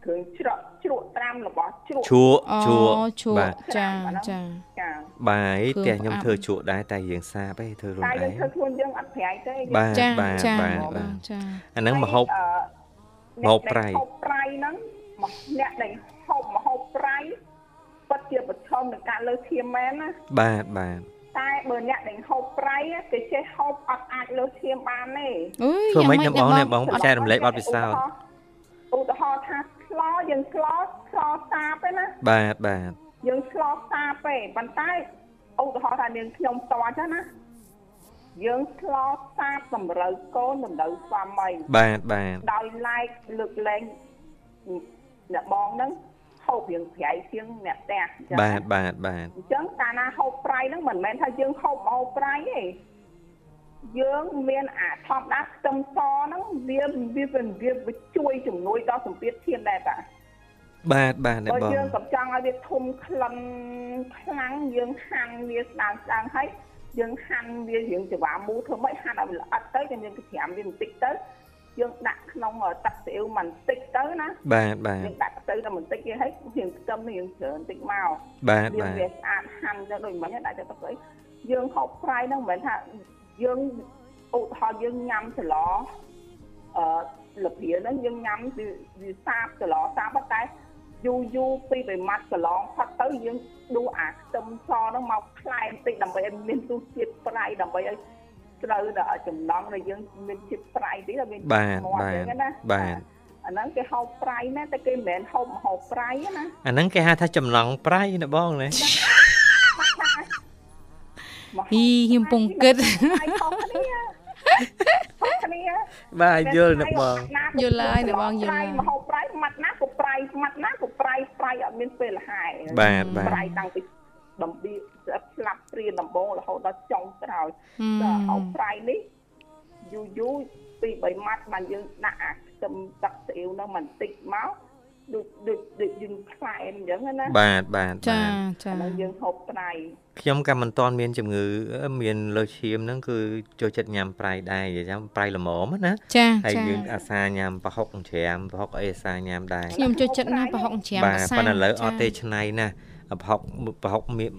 គ្រឿងច្រកជ្រក់ត្រាំរបស់ជ្រក់ឈក់អូឈក់ឈក់បាទចាចាចាបាទគ្រឿងផ្ទះខ្ញុំផ្អាប់ធ្វើជក់ដែរតែយើងសាបឯងធ្វើខ្លួនតែឯយើងងធ្វើខ្លួនយើងអត់ប្រៃទេបាទចាបាទចាបាទបាទចាអាហ្នឹងមហូបអឺម្ហូបប្រៃអ្នកដែលហូបប្រៃហ្នឹងមកអ្នកដែលហូបមហូបប្រៃពិតជាប្រឈមនឹងការលើសឈាមមែនណាបាទបាទ តែបើអ្នកដែលហូបប្រៃគេចេះហូបអត់អាចលើសឈាមបានទេអើយធ្វើម៉េចយ៉ាងអ្នកបងម៉េអ្នកបងចែករំលែកបទពិសោធន៍ឧទាហរណ៍ថាស្លយើងស្លស្លសាបទេណាបាទបាទយើងស្លសាបទេប៉ុន្តែឧទាហរណ៍ថានាងខ្ញុំតអញ្ចឹងណាយើងស្លសាបតម្រូវកូនតម្រូវស្វាមីបាទបាទដោយឡែកលើកលែងអ្នកបងហ្នឹង ហូបរៀងប្រៃជាងអ្នកផ្ទះអញ្ចឹងបាទបាទបាទអញ្ចឹងកាលណាហូបប្រៃហ្នឹងមិនមែនថាយើងហូបមកប្រៃទេយើងមានអាធម្មតាខ្ទឹមសហ្នឹងវាវាវាវាជួយជំនួយដល់សម្ពាធឈាមដែរតាបាទបាទអ្នកបើបងយើងកំចង់ឲ្យវាធំក្លិនខ្លាំងយើងហាន់វាស្ដើងស្ដើងហើយយើងហាន់វារៀងច្រវាមូលធ្វើម៉េចហាន់ឲ្យល្អិតទៅយើងយើងត្រាំវាបន្តិចទៅ យើងដាក់ក្នុងទឹកស៊ីអ៊ីវបន្តិចទៅណាបាទបាទយើងដាក់ទៅតែបន្តិចគេឲ្យរៀងខ្ទឹមនេះរៀងច្រើនបន្តិចមកបាទវាបាទវាស្អាតហាន់ទៅដូចមិញហ្នឹងដាក់ទៅទឹកអីយើងហូបប្រៃហ្នឹងមិនមែនថាយើងឧទាហរណ៍យើងញ៉ាំស្លអឺលព្រាហ្នឹងយើងញ៉ាំវាវាសាបស្លសាបតែយូរយូរពីរបីម៉ាត់កន្លងផុតទៅយើងដួសអាខ្ទឹមសហ្នឹងមកខ្លែបន្តិចដើម្បីឲ្យមានរសជាតិប្រៃដើម្បីឲ្យ ត្រូវដល់ចំណង់ដែលយើងមានជាតិប្រៃតិចដល់មានបាទមាត់បាទអញ្ចឹងណាបាទអាហ្នឹងគេហូបប្រៃណាតែគេមិនមែនហូបម្ហូបប្រៃណាអាហ្នឹងគេហៅថាចំណងប្រៃណាបងណាហីខ្ញុំពងគិតហើយខុសគ្នាខុសគ្នាបាទយល់ណាបងយល់ហើយណាបងយល់ហើយមហូបប្រៃម៉ាត់ណាក៏ប្រៃម៉ាត់ណាក៏ប្រៃប្រៃអត់មានពេលលហើយបាទបាទប្រៃតាំងពីដំបៀស្លាប់ ព្រាដំបងរហូតដល់ចុងក្រោយហឹមដល់ហូបប្រៃនេះយូរយូរពីរបីម៉ាត់បានយើងដាក់អាខ្ទឹមទឹកស្អ៊ីវហ្នឹងបន្តិចមកដូចដូចដូចយើងខ្លែមអញ្ចឹងណាបាទបាទចាបាទចាអាហ្នឹងយើងហូបប្រៃខ្ញុំក៏មិនទាន់មានជំងឺអឺមានលើសឈាមហ្នឹងគឺចូលចិត្តញ៉ាំប្រៃដែរនិយាយចាំប្រៃល្មមណាចាហើយចាយើងអាសាញ៉ាំប្រហុកច្រាមប្រហុកអីអាសាញ៉ាំដែរខ្ញុំចូលចិត្តណាស់ប្រហុកច្រាមបាទអាសាប៉ុន្តែឥឡូវអចាត់ទេឆ្នៃណាស់ ប្រហុកប្រហុកមាន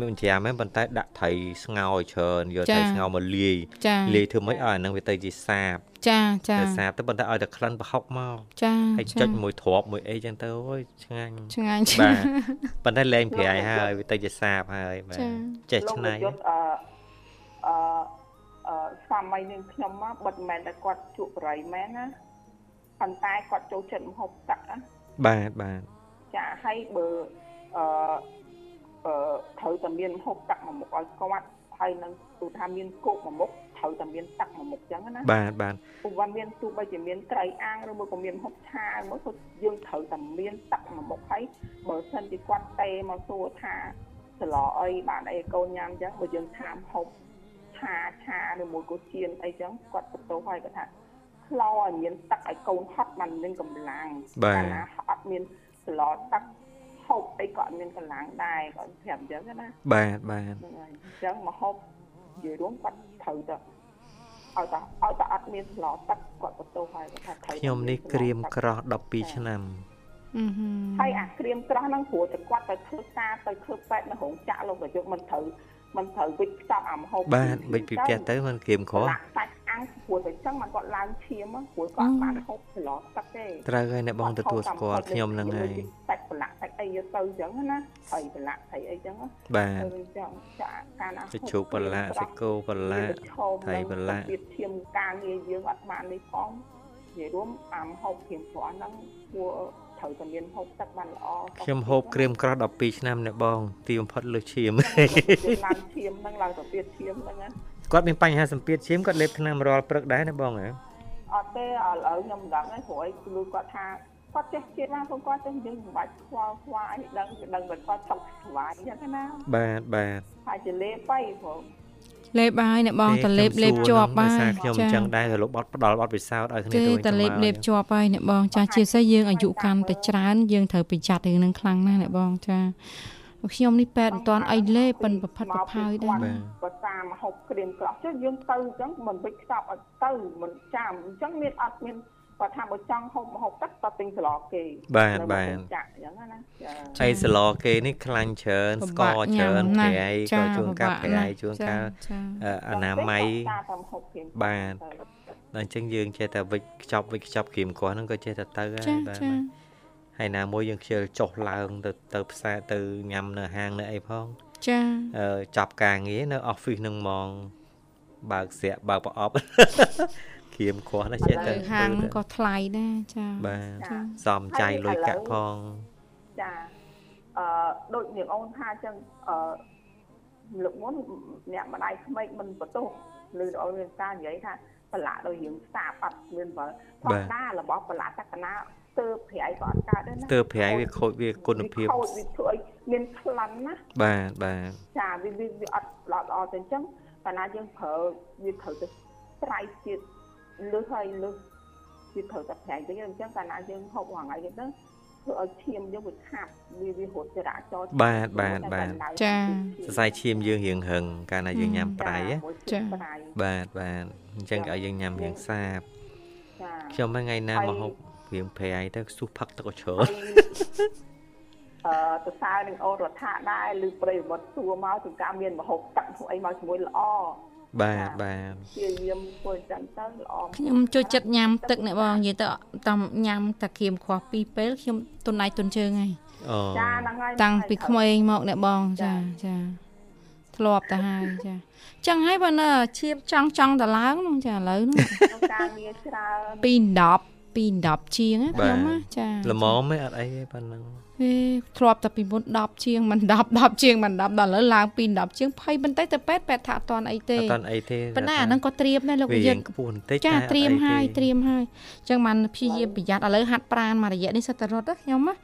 មានច្រាមហ្នឹងប៉ុន្តែដាក់ត្រីស្ងោរឲ្យច្រើនយកត្រីស្ងោរមកលាយចាលាយធ្វើម៉េចឲ្យអាហ្នឹងវាទៅជាសាបចាចាទៅសាបទៅប៉ុន្តែឲ្យតែក្លិនប្រហុកមកចាហើយចុចមួយទ្រាប់មួយអីចឹងទៅអូយឆ្ងាញ់ឆ្ងាញ់បាទប៉ុន្តែលែងប្រៃហើយវាទៅជាសាបហើយបាទចាចេះលោកឆ្នៃយុទ្ធអឺអឺអឺស្វាមីនឹងខ្ញុំមកបិទមិនមែនតែគាត់ជក់បរិយមែនណាប៉ុន្តែគាត់ចូលចិត្តម្ហូបទឹកណាបាទបាទចាហើយបើ អឺអឺត្រូវតែមានម្ហូបទឹកមួយមុខឲ្យគាត់ហើយនឹងទូថាមានគោកមួយមុខត្រូវតែមានទឹកមួយមុខចឹងណាបាទបាទព្រោះវាមានទោះបីជាមានត្រីអាំងឬមួយក៏មានម្ហូបឆាមួយក៏យើងត្រូវតែមានទឹកមួយមុខហើយបើសិនជាគាត់ទេមកសួរថាស្លអីបានអីកូនញ៉ាំចឹងបើយើងថាម្ហូបឆាឆាឬមួយក៏ជៀនអីចឹងគាត់បន្ទោសហើយគាត់ថាខ្លោឲ្យមានទឹកឲ្យកូនហត់បានមានកម្លាំងបាទកាលណាអត់មានស្លទឹក ហូបអីក៏អត់មានកម្លាំងដែរគាត់ប្រាប់អញ្ចឹងណាបាទបាទហ្នឹងហើយអញ្ចឹងមកហូបនិយាយរួមគាត់ត្រូវទៅឲ្យតែឲ្យតែអត់មានស្លទឹកគាត់បន្ទោសហើយគាត់ថាត្រូវតែខ្ញុំនេះស្លក្រៀមទឹកក្រោះ12ឆ្នាំអឺហឹមហើយអាក្រៀមក្រោះហ្នឹងព្រោះតែគាត់ទៅធ្វើការទៅធ្វើពេទ្យនៅរោងចក្រលោកប្រយុទ្ធមិនត្រូវមិនត្រូវវិចខ្ចប់អាមហូបបាទបិចពីផ្ទះទៅมันក្រៀមក្រោះដាក់សាច់ អាំងព្រោះតែអញ្ចឹងมันគាត់ឡើងឈាមហ្នឹងព្រោះគាត់អត់បានហូបស្លទឹកទេត្រូវហើយអ្នកបងទទួលស្គាល់ខ្ញុំហ្នឹងហើយសាច់ប្រឡាក់សាច់អីយកទៅអញ្ចឹងណាហើយប្រឡាក់ហើយអីអញ្ចឹងណាបាទទៅអញ្ចឹងចាកាលណាទៅជោគប្រឡាក់សាច់គោប្រឡាក់ថៃប្រឡាក់ទៀតឈាមការងារយើងអត់បាននេះផងនិយាយរួមអាមហូបគ្រៀមក្រោះហ្នឹងគួរត្រូវតែមានហូបទឹកបានល្អខ្ញុំហូបក្រៀមក្រោះ12ឆ្នាំអ្នកបង ទីបំផុតលើសឈាមយើងឡើងឈាមហ្នឹងឡើងទៅទៀតឈាមហ្នឹងណា គាត់មានបញ្ហាសម្ពាធឈាមគាត់លេបថ្នាំរាល់ព្រឹកដែរណាបងហ៎អត់ទេឥឡូវខ្ញុំមិនដឹងទេព្រោះអីគឺគាត់ថាគាត់ចេះជាតិណាផងគាត់ចេះយើងមិនបាច់ខ្វល់ខ្វាយដឹងដឹងតែគាត់ឆុកស្វាយអញ្ចឹងណាបាទបាទហើយជាលេបទៅព្រោះលេបហើយអ្នកបងតលេបលេបជាប់បាហើយយខ្ញុំអញ្ចឹងដែរក៏លោកបត់ផ្ដល់បត់ពិសោធន៍ឲ្យគ្នាទេទៅវិញតទៅលេបមកលេបជាប់ហើយអ្នកបងចាជាពិសេសយើងអាយុកាន់តែច្រើនយើងត្រូវប្រយ័ត្នរឿងហ្នឹងខ្លាំងណាស់អ្នកបងចា ខ្ញុំនេះពេទ្យមិនទាន់អីលេបប៉ិនប្រផិតប្រផាយដែរបើតាមហូបក្រៀមក្រោះចុះយើងទៅអញ្ចឹងមិនវិចខ្ចប់ឲ្យទៅមិនចាំអញ្ចឹងមានអត់មានគាត់ថាបើចង់ហូបម្ហូបទឹកក៏ទិញស្លគេបាទបាទចាក់អញ្ចឹងណាចាហើយសឡគេនេះខ្លាញ់ច្រើនស្ករច្រើនប្រៃក៏ជួនកាលប្រៃជួនកាលចាអឺអនាម័យតាមតាមហូបក្រៀមបាទដល់អញ្ចឹងយើងចេះតែវិចខ្ចប់វិចខ្ចប់ក្រៀមក្រោះហ្នឹងក៏ចេះតែទៅហើយចាបាទចា ហើយណាមួយយើងខ្ជិលចុះឡើងទៅទៅផ្សារទៅញ៉ាំនៅហាងនៅអីផងចាអឺចាប់ការងារនៅ office ហ្នឹងហ្មងបើកស្រាក់បើកប្រអប់ក្រៀមក្រោះណាចេះទៅតែហាងហ្នឹងក៏ថ្លៃដែរចាបាទចាសំចៃលុយកាក់ផងចាអឺដូចនាងអូនថាអញ្ចឹងអឺលោកមុនអ្នកម្ដាយក្មេកមិនបន្ទោសឬអូនមានការនិយាយថាប្រឡាក់ដោយរឿងស្តាបអត់មានបើធម្មតារបស់ប្រឡាក់តក្កណា ស្ទើរប្រៃក៏អត់កើតដែរណាទើបប្រៃវាខូចវាគុណភាពវាខូចវាធ្វើឲ្យមានក្លិនណាបាទបាទចាវាវាវាអត់ល្អល្អទៅអញ្ចឹងកាលណាយើងប្រើវាត្រូវទៅប្រៃជាតិលើសហើយលើសវាត្រូវតែប្រៃទៅអញ្ចឹងកាលណាយើងហូបរាល់ថ្ងៃទៅធ្វើឲ្យឈាមយើងវាខាប់វាវារត់ចរាចរណ៍បាទបាទបាទចាសរសៃឈាមយើងរៀងរឹងកាលណាយើងញ៉ាំប្រៃណាចាប្រៃបាទបាទអញ្ចឹងឲ្យយើងញ៉ាំរៀងសាបចាខ្ញុំហ្នឹងថ្ងៃណាហើយមកហូប រៀងប្រៃទៅស៊ុះផឹកទឹកក៏ច្រើនអឺទៅសើនឹងអូនរដ្ឋាដែរឬប្រិយមិត្តសួរមកគឺការមានមហូបទឹកហូបអីមកជាមួយល្អបាទបាទព្យាយាមធ្វើអញ្ចឹងទៅល្អខ្ញុំចូលចិត្តញ៉ាំទឹកអ្នកបងនិយាយទៅតាមញ៉ាំតាគៀមខោះពីរពេលខ្ញុំទុនដៃទុនជើងហើយអូចាហ្នឹងហើយតាំងពីក្មេងមកអ្នកបងចាចាធ្លាប់ទៅហើយចាចឹងហើយបើនៅឈាមចង់ចង់ទៅឡើងហ្នឹងចាឥឡូវហ្នឹងក្នុងការងារច្រើនពី10 ពី10ជាងណាខ្ញុំណាចាល្មមទេអត់អីទេប៉ុណ្ណឹងហេធ្លាប់តែពីមុន10ជាងមិន10 10ជាងមិន10ដល់ឥឡូវឡើងពី10ជាងភ័យបន្តិចទៅពេទ្យពេទ្យថាអត់តាន់អីទេអត់តាន់អីទេប៉ុន្តែអាហ្នឹងក៏ត្រៀមដែរលោកវាវិរៀយុងទ្ធខ្ពស់បន្តិចចាតែអត់ត្រៀមអីហើយទេត្រៀមហើយអញ្ចឹងបានព្យាយាមប្រយ័ត្នឥឡូវហាត់ប្រាណមួយរយៈនេះសិតតែរត់ណាខ្ញុំណា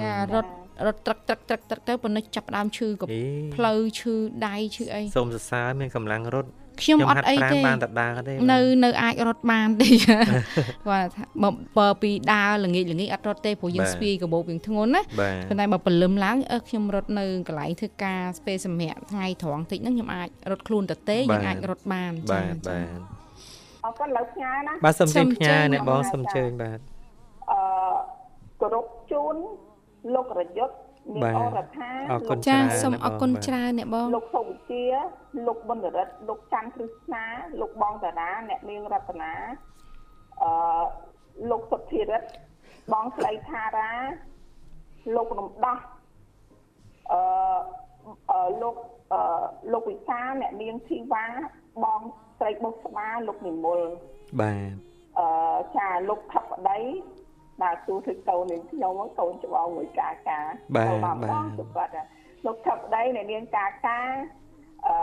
ចារត់រត់ត្រឹកត្រឹកត្រឹកត្រឹកទៅប៉ុន្តែចាប់ផ្ដើមឈឺកអេផ្លូវឈឺដៃឈឺអីសូមសរសើរមានកម្លាំងរត់ ខ្ញុំអហាត់អីប្រាណទេបានតដើរទេនៅនៅអាចរត់បានទេគាត់ថាបើបើពីដើរល្ងាចល្ងាចអត់រត់ទេព្រោះយើងស្ពាយកាបោកវាងធ្ងន់ណាបាទប៉ុន្តែបើព្រលឹមឡើងអឺខ្ញុំរត់នៅកន្លែងធ្វើការស្ពេសម្រាប់ថ្ងៃត្រង់តិចហ្នឹងខ្ញុំអាចរត់ខ្លួនទៅទេយើងអាចរត់បានបាទចាបាទអរគុណលើផ្ញើណាបាទសូមជើញសូមផ្ញើជើញអ្នកបងមកសូមចាជើញបាទអឺគោរពជូនលោករយុទ្ធនាង បាទអររដ្ឋាអរគុណចាច្រើនសូមអ្នកអរគុណបងបាទច្រើនអ្នកបងលោកសុវិជាលោកបណ្ឌរិតលោកច័ន្ទគ្រឹស្នាលោកបងតារាអ្នកនាងរតនាអឺលោកសុធិរិទ្ធបងស្រីថារាលោករំដោះអឺអឺលោកអឺលោកវិសាលអ្នកនាងធីវ៉ាបងស្រីបុស្បាលោកនិមលបាទអឺចាលោកថបដី បាទទូធ្វើកូននឹងខ្ញុំហ្នឹងកូនច្បងមួយកាកាបាទទៅមកបាទបងទៅគាត់ណាលោកថបដីអ្នកនាងកាកាអឺ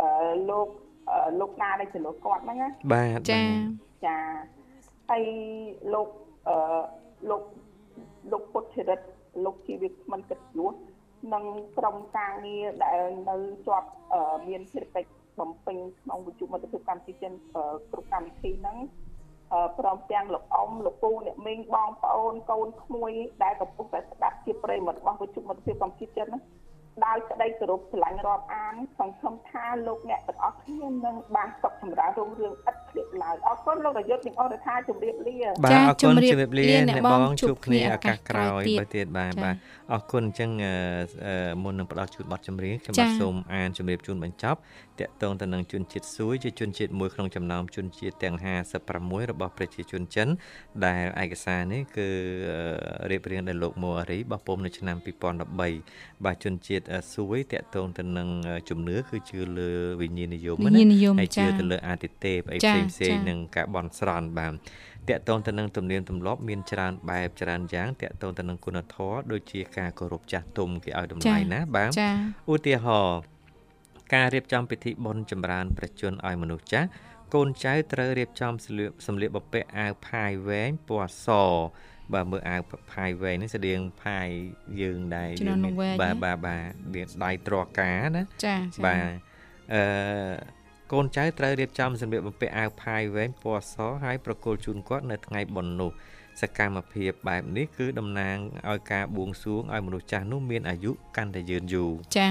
អឺលោកអឺលោកណាដែលជំនួសគាត់ហ្នឹងណាបាទចាចាហើយលោកអឺលោកលោកពុទ្ធិរិទ្ធលោកជីវិតមិនកិត្តិយសនិងក្រុមការងារដែលនៅជាប់អឺមានភារកិច្ចបំពេញក្នុងវិទ្យុមិត្តភាពកម្ពុជាចិនអឺគ្រប់កម្មវិធីហ្នឹងអឺ ព្រមទាំងលោកអ៊ំលោកពូអ្នកមីងបងប្អូនកូនក្មួយដែលកំពុងតែស្ដាប់ជាប្រិយមិត្តរបស់វិទ្យុមិត្តភាពកម្ពុជាចិនហ្នឹងដោយក្តីគោរពស្រឡាញ់រាប់អានសង្ឃឹមថាលោកអ្នកទាំងអស់គ្នានឹងបានសុខចម្រើនរុងរឿងឥតឃ្លាតឡើយអរគុណលោករយុទ្ធនិងអរថាជម្រាបលាបាទចាអរគុណជំរាបជំរាបលាលាអ្នកអ្នកបបងងជួជួបបគ្នាគ្នាឱកាសក្រោយឱកាសក្រោយទៀតបើទៀតបាទចាបាទអរគុណអញ្ចឹងអឺអឺមុននឹងផ្ដល់ជូនប័ណ្ណចម្រៀងខ្ញុំចាបាទសូមអានជំរាបជូនបញ្ចប់ តកតងទៅនឹងជនជាតិសួយជាជនជាតិមួយក្នុងចំណោមជនជាតិទាំង56របស់ប្រជាជនចិន ដែលឯកសារនេះគឺអឺរៀបរៀងដោយលោកម៉ូអារីបោះពុំនៅឆ្នាំ2013បាទជនជាតិអឺសួយតកតងទៅនឹងអឺជំនឿគឺជឿលើវិញ្ញាណនិយមវិញ្ញាណនិយមហើយជឿចាទៅលើអាទិទេពអីចាផ្សេងផ្សេងចានឹងការបន់ស្រន់បាទតកតងទៅនឹងទំនៀមទម្លាប់មានច្រើនបែបច្រើនយ៉ាងតកតងទៅនឹងគុណធម៌ដូចជាការគោរពចាស់ទុំគេឲ្យតម្លៃណាបាទចាឧទាហរណ៍ ការរៀបចំពិធីបុណ្យចម្រើនព្រះជន្មឲ្យមនុស្សចាស់កូនចៅត្រូវរៀបចំសម្លៀកសម្លៀកបំពាក់អាវផាយវែងពណ៌សបាទមើលអាវផាយវែងនេះស្តៀងផាយយើងដែរជំនាន់នោះវែងបាទណាបាទបាទវាដៃត្រកាណាចាចាបាទអឺកូនចៅត្រូវរៀបចំសម្លៀកបំពាក់អាវផាយវែងពណ៌សហើយប្រគល់ជូនគាត់នៅថ្ងៃបុណ្យនោះ សកម្មភាពបែបនេះគឺតំណាងឲ្យការបួងសួងឲ្យមនុស្សចាស់នោះមានអាយុកាន់តែយឺនយូរចា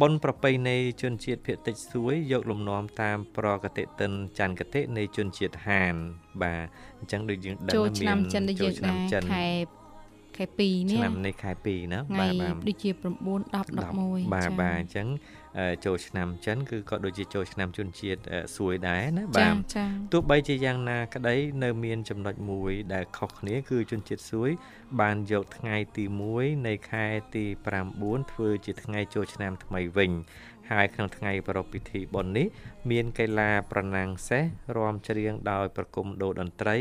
បុណ្យប្រពៃណីជនជាតិភាគតិចសួយយកលំនាំតាមប្រកតិទិនច័ន្ទគតិនៃជនជាតិហាន បាទអញ្ចឹងដូចយើងដឹងចូលថាឆ្នាំចិនដែលយើងឆ្នាំដែរចិនខែខែ2នេះឆ្នាំនេះខែ2ណាថ្ងៃបាទបាទដូចជា9 10 11បាទចាបាទអញ្ចឹងអឺ ចូលឆ្នាំចិនគឺក៏ដូចជាចូលឆ្នាំជនជាតិអឺសួយដែរណាចាបាទចាទោះបីជាយ៉ាងណាក្តីនៅមានចំណុចមួយដែលខុសគ្នាគឺជនជាតិសួយ បានយកថ្ងៃទី1នៃខែទី9ធ្វើជាថ្ងៃចូលឆ្នាំថ្មីវិញហើយក្នុងថ្ងៃប្រពៃពិធីបុណ្យនេះមានកីឡាប្រណាំងសេះរាំច្រៀងដោយ ប្រគំដូរតន្ត្រី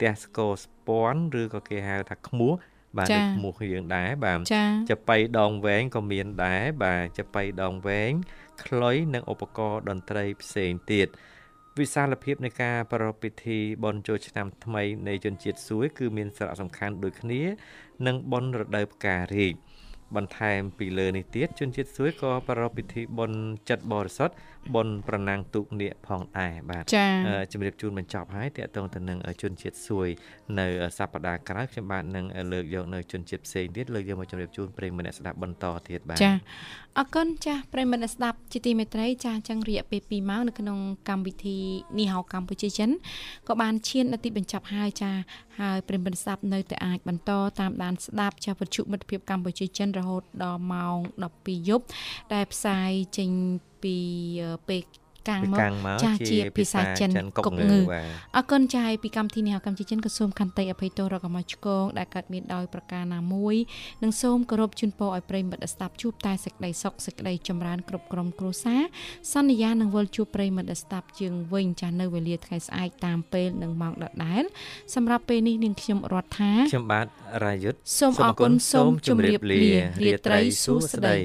ទះស្គរស្ពាន់ឬក៏គេហៅថាខ្មួស បាទចា៎ដូចខ្មួសយើងដែរបាទចាចប៉ីដងវែងក៏មានដែរបាទចប៉ីដងវែងខ្លុយនិងឧបករណ៍តន្ត្រីផ្សេងទៀតវិសាលភាពនៃការប្រារព្ធពិធីបុណ្យចូលឆ្នាំថ្មីនៃជនជាតិសួយគឺមានសារៈសំខាន់ដូចគ្នានឹងបុណ្យរដូវផ្ការីកបន្ថែមពីលើនេះទៀតជនជាតិសួយក៏ប្រារព្ធពិធីបុណ្យចិត្តបរិសុទ្ធបុណ្យប្រណាំងទូកនាគផងដែរបាទចាអឺជំរាបជូនបញ្ចប់ហើយតកតងទៅនឹងជនជាតិសួយនៅសប្តាហ៍ក្រោយខ្ញុំបាទនឹងលើកយកនៅជនជាតិផ្សេងទៀតលើកយកមកជំរាបជូនប្រិយមិត្តអ្នកស្ដាប់បន្តទៀតបាទចាអរគុណចាស់ប្រិយមិត្តអ្នកស្ដាប់ជាទីមេត្រីចាស់ចឹងរយៈពេល2ម៉ោងនៅក្នុងកម្មវិធីនេះហៅកម្ពុជាចិនក៏បានឈានដល់ទីបញ្ចប់ហើយចាស់ហើយប្រិយមិត្តអ្នកស្ដាប់នៅតែអាចបន្តតាមដានស្ដាប់ចាស់វិទ្យុមិត្តភាពកម្ពុជាចិនរហូតដល់ម៉ោង12យប់ដែលផ្សាយចេញ ពីអឺពេលកាំងពីមកកាំងមកចាស់ជាភាសាចិនកុកកុកងើងើបាទអរគុណចាយពីកម្មវិធីនេះកម្ពុជាចិនក៏សូមខន្តីអភ័យទោសរកមកឆ្កងដែលកើតមានដោយប្រការណាមួយនិងសូមគោរពជូនពរឲ្យប្រិយមិត្តស្ដាប់ជួបតែសេចក្តីសុខសេចក្តីចម្រើនគ្រប់ក្រុមគ្រួសារសន្យានឹងវិលជួបប្រិយមិត្តស្ដាប់ជាងវិញចាស់នៅវេលាថ្ងៃស្អែកតាមពេលនិងម៉ោងដដែលសម្រាប់ពេលនេះនាងខ្ញុំរដ្ឋាខ្ញុំបាទរាយុទ្ធសូមអរគុណសូមជម្រាបលារាត្រីសួស្តី